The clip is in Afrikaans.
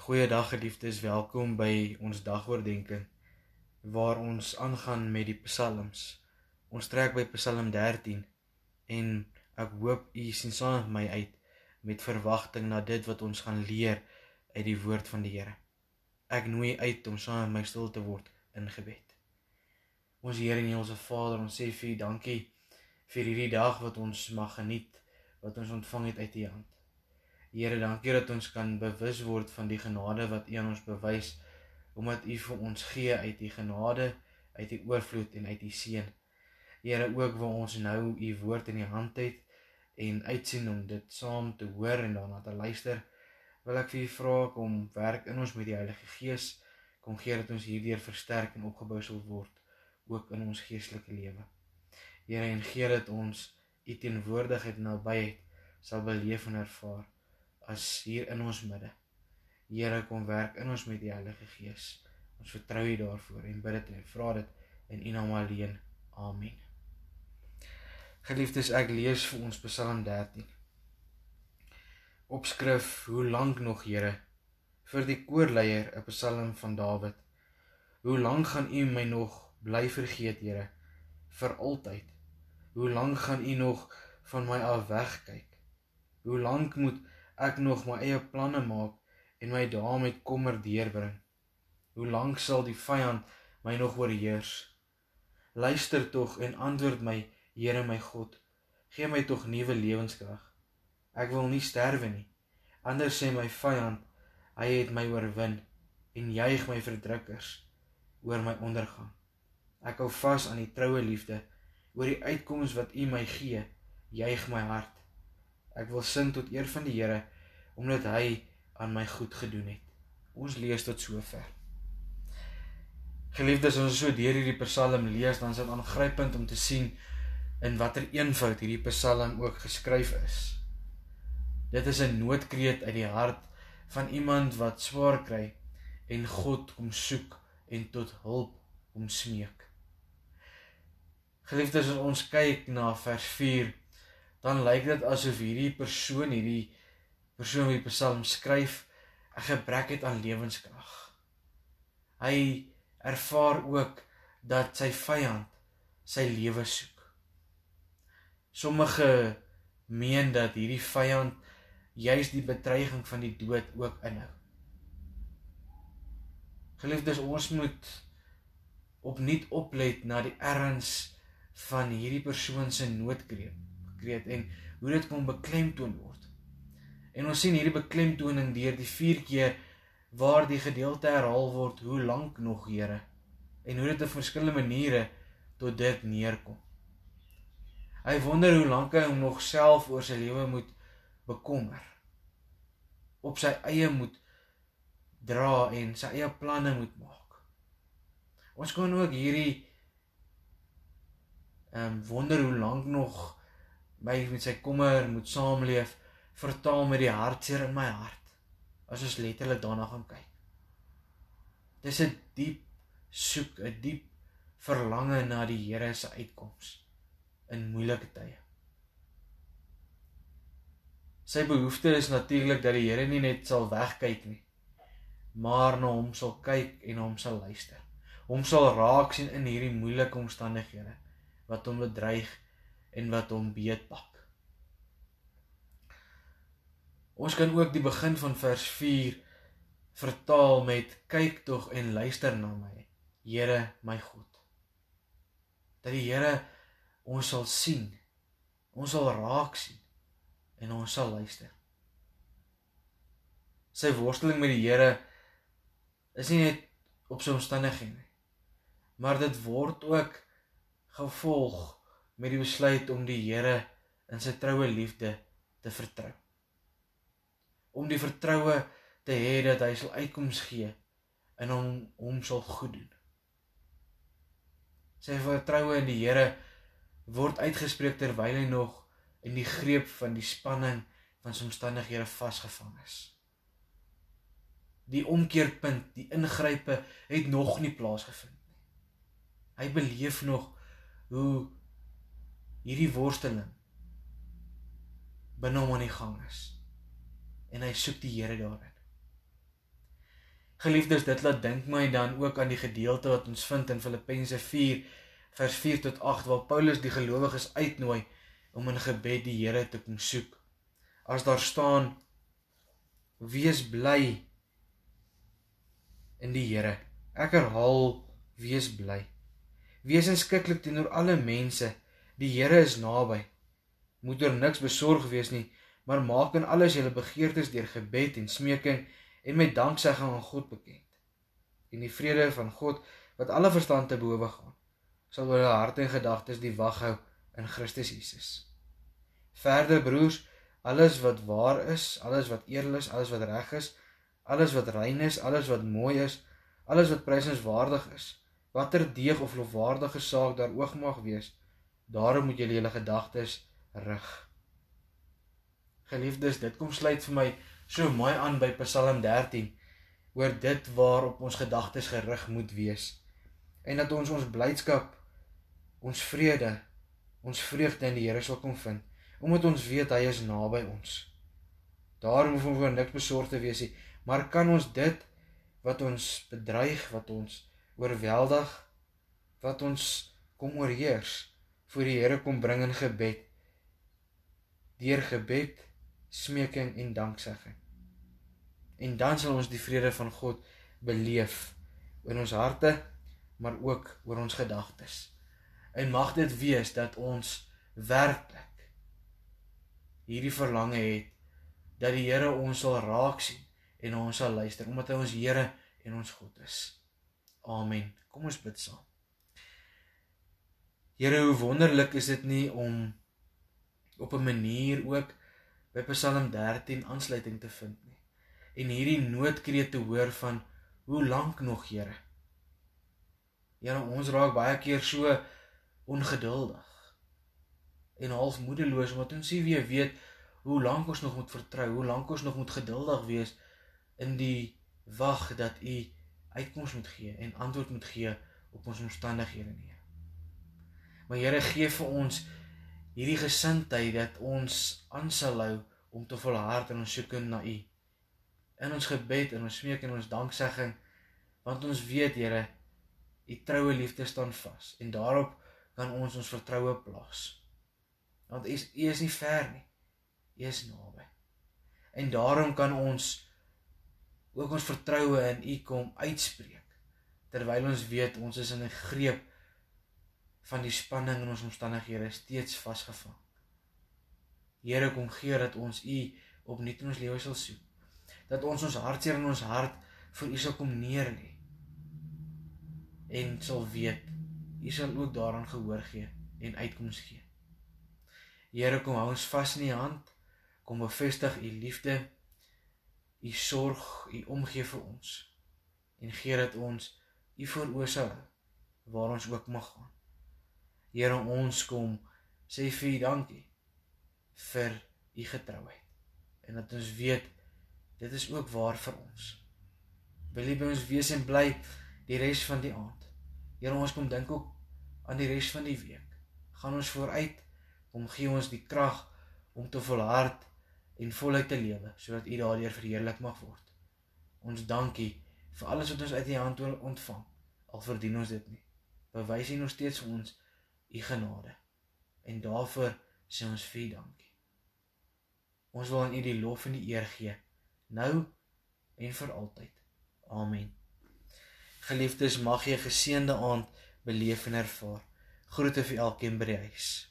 Goeiedag geliefdes, welkom by ons dagoordenkings waar ons aangaan met die psalms. Ons trek by Psalm 13 en ek hoop u sien saam met my uit met verwagting na dit wat ons gaan leer uit die woord van die Here. Ek nooi uit om saam met my stil te word in gebed. Ons Here en Hemelse Vader, ons sê vir U dankie vir hierdie dag wat ons mag geniet, wat ons ontvang het uit U hand. Here, dankie dat ons kan bewus word van die genade wat U aan ons bewys omdat U vir ons gee uit U genade, uit U oorvloed en uit U seën. Here, ook waar ons nou U woord in die hand het en uitsien om dit saam te hoor en daarna te luister, wil ek vir U vra om werk in ons met die Heilige Gees, kom gee dat ons hierdeur versterk en opgebou sal word ook in ons geestelike lewe. Here, en gee dat ons U teenwoordigheid nabyheid sal beleef en ervaar as hier in ons midde. Here kom werk in ons met die Heilige Gees. Ons vertrou U daarvoor en bid dit en vra dit in U naam alleen. Amen. Geliefdes, ek lees vir ons Psalm 13. Opskrif: Hoe lank nog, Here? Vir die koorleier, 'n Psalm van Dawid. Hoe lank gaan U my nog bly vergeet, Here? Vir altyd. Hoe lank gaan U nog van my af wegkyk? Hoe lank moet ek nog my eie planne maak en my dae met kommer deurbring. Hoe lank sal die vyand my nog oorheers? Luister tog en antwoord my, Here my God. Gee my tog nuwe lewenskrag. Ek wil nie sterwe nie. Anders sê my vyand, hy het my oorwin en juig my verdrukkers oor my ondergang. Ek hou vas aan die troue liefde oor die uitkoms wat U my gee, juig my hart. Ek wil sing tot eer van die Here omdat hy aan my goed gedoen het. Ons lees tot sover. Geliefdes, as ons so deur hierdie Psalm lees, dan is dit aangrypend om te sien in watter eenvoud hierdie Psalm ook geskryf is. Dit is 'n noodkreet uit die hart van iemand wat swaar kry en God kom soek en tot hulp kom smeek. Geliefdes, as ons kyk na vers 4 dan lyk dit asof hierdie persoon hierdie persoon wie die Psalm skryf 'n gebrek het aan lewenskrag. Hy ervaar ook dat sy vyand sy lewe soek. Sommige meen dat hierdie vyand juis die bedreiging van die dood ook inhou. Geliefdes, ons moet opnuut oplet na die erns van hierdie persoon se noodkreet gekreet en hoe dit kom beklemtoon word. En ons sien hierdie beklemtoning deur die vier keer waar die gedeelte herhaal word, hoe lank nog, Here? En hoe dit op verskillende maniere tot dit neerkom. Hy wonder hoe lank hy hom nog self oor sy lewe moet bekommer. Op sy eie moet dra en sy eie planne moet maak. Ons kan ook hierdie ehm um, wonder hoe lank nog my met sy kommer moet saamleef vertaal met die hartseer in my hart as ons letterlik daarna gaan kyk. Dis 'n diep soek 'n diep verlange na die Here se uitkoms in moeilike tye. Sy behoefte is natuurlik dat die Here nie net sal wegkyk nie maar na hom sal kyk en hom sal luister. Hom sal raak sien in hierdie moeilike omstandighede wat hom bedreig en wat hom beetpak. Ons kan ook die begin van vers 4 vertaal met kyk tog en luister na my, Here my God. Dat die Here ons sal sien. Ons sal raak sien en ons sal luister. Sy worsteling met die Here is nie net op sy omstandighede nie. Maar dit word ook gevolg met die besluit om die Here in sy troue liefde te vertrou. Om die vertroue te hê dat hy sal uitkoms gee en hom hom sal goed doen. Sy vertroue in die Here word uitgespreek terwyl hy nog in die greep van die spanning van sy omstandighede vasgevang is. Die omkeerpunt, die ingrype het nog nie plaasgevind nie. Hy beleef nog hoe hierdie worsteling binne hom aan die gang is. En hy soek die Here daarin. Geliefdes, dit laat dink my dan ook aan die gedeelte wat ons vind in Filippense 4 vers 4 tot 8 waar Paulus die gelowiges uitnooi om in gebed die Here te kom soek. As daar staan wees bly in die Here. Ek herhaal wees bly. Wees inskikkelik teenoor alle mense. Die Here is naby. Moet oor niks besorg wees nie, maar maak in alles julle begeertes deur gebed en smeking en met danksegging aan God bekend. En die vrede van God wat alle verstand te bowe gaan, sal oor julle harte en gedagtes die wag hou in Christus Jesus. Verder broers, alles wat waar is, alles wat edel is, alles wat reg is, alles wat rein is, alles wat mooi is, alles wat prysenswaardig is, watter deeg of lofwaardige saak daar oog mag wees, daarom moet julle julle gedagtes rig. Geliefdes, dit kom sluit vir my so mooi aan by Psalm 13 oor dit waarop ons gedagtes gerig moet wees en dat ons ons blydskap, ons vrede, ons vreugde in die Here sal kom vind omdat ons weet hy is naby ons. Daarom hoef ons oor niks besorg te wees nie, maar kan ons dit wat ons bedreig, wat ons oorweldig, wat ons kom oorheers, voor die Here kom bring in gebed. Deur gebed, smeking en danksegging. En dan sal ons die vrede van God beleef in ons harte, maar ook oor ons gedagtes. En mag dit wees dat ons werklik hierdie verlange het dat die Here ons sal raak sien en ons sal luister omdat hy ons Here en ons God is. Amen. Kom ons bid saam. Here, hoe wonderlik is dit nie om op 'n manier ook by Psalm 13 aansluiting te vind nie. En hierdie noodkreet te hoor van hoe lank nog, Here? Here, ons raak baie keer so ongeduldig en half moedeloos omdat ons nie weer weet hoe lank ons nog moet vertrou, hoe lank ons nog moet geduldig wees in die wag dat U uitkoms moet gee en antwoord moet gee op ons omstandighede nie. Maar Here gee vir ons hierdie gesindheid dat ons aansal hou om te volhard in ons soeke na U. In ons gebed en ons smeek en ons danksegging want ons weet Here U troue liefde staan vas en daarop kan ons ons vertroue plaas want U is, is nie ver nie. U is naby. En daarom kan ons ook ons vertroue in U kom uitspreek terwyl ons weet ons is in 'n greep van die spanning in ons omstandighede steeds vasgevang. Here kom gee dat ons U opnuut in ons lewe sal soek. Dat ons ons hartseer in ons hart vir U sal kom neerlê. En sal weet U sal ook daaraan gehoor gee en uitkoms gee. Here kom hou ons vas in u hand. Kom bevestig u liefde, u sorg, u omgee vir ons. En gee dat ons u veroorsaak waar ons ook mag gaan. Here ons kom sê vir u dankie vir u getrouheid. En dat ons weet dit is ook waar vir ons. Wil u by ons wees en bly die res van die aand. Here ons kom dink ook aan die res van die week. Gaan ons vooruit Kom gee ons die krag om te volhard en voluit te lewe sodat U daardeur verheerlik mag word. Ons dankie vir alles wat ons uit U hand ontvang. Al verdien ons dit nie. Bewys U nog steeds vir ons U genade. En daarvoor sê ons vir dankie. Ons wil aan U die lof en die eer gee nou en vir altyd. Amen. Geliefdes, mag jy 'n geseënde aand beleef en ervaar. Groete vir elkeen by die huis.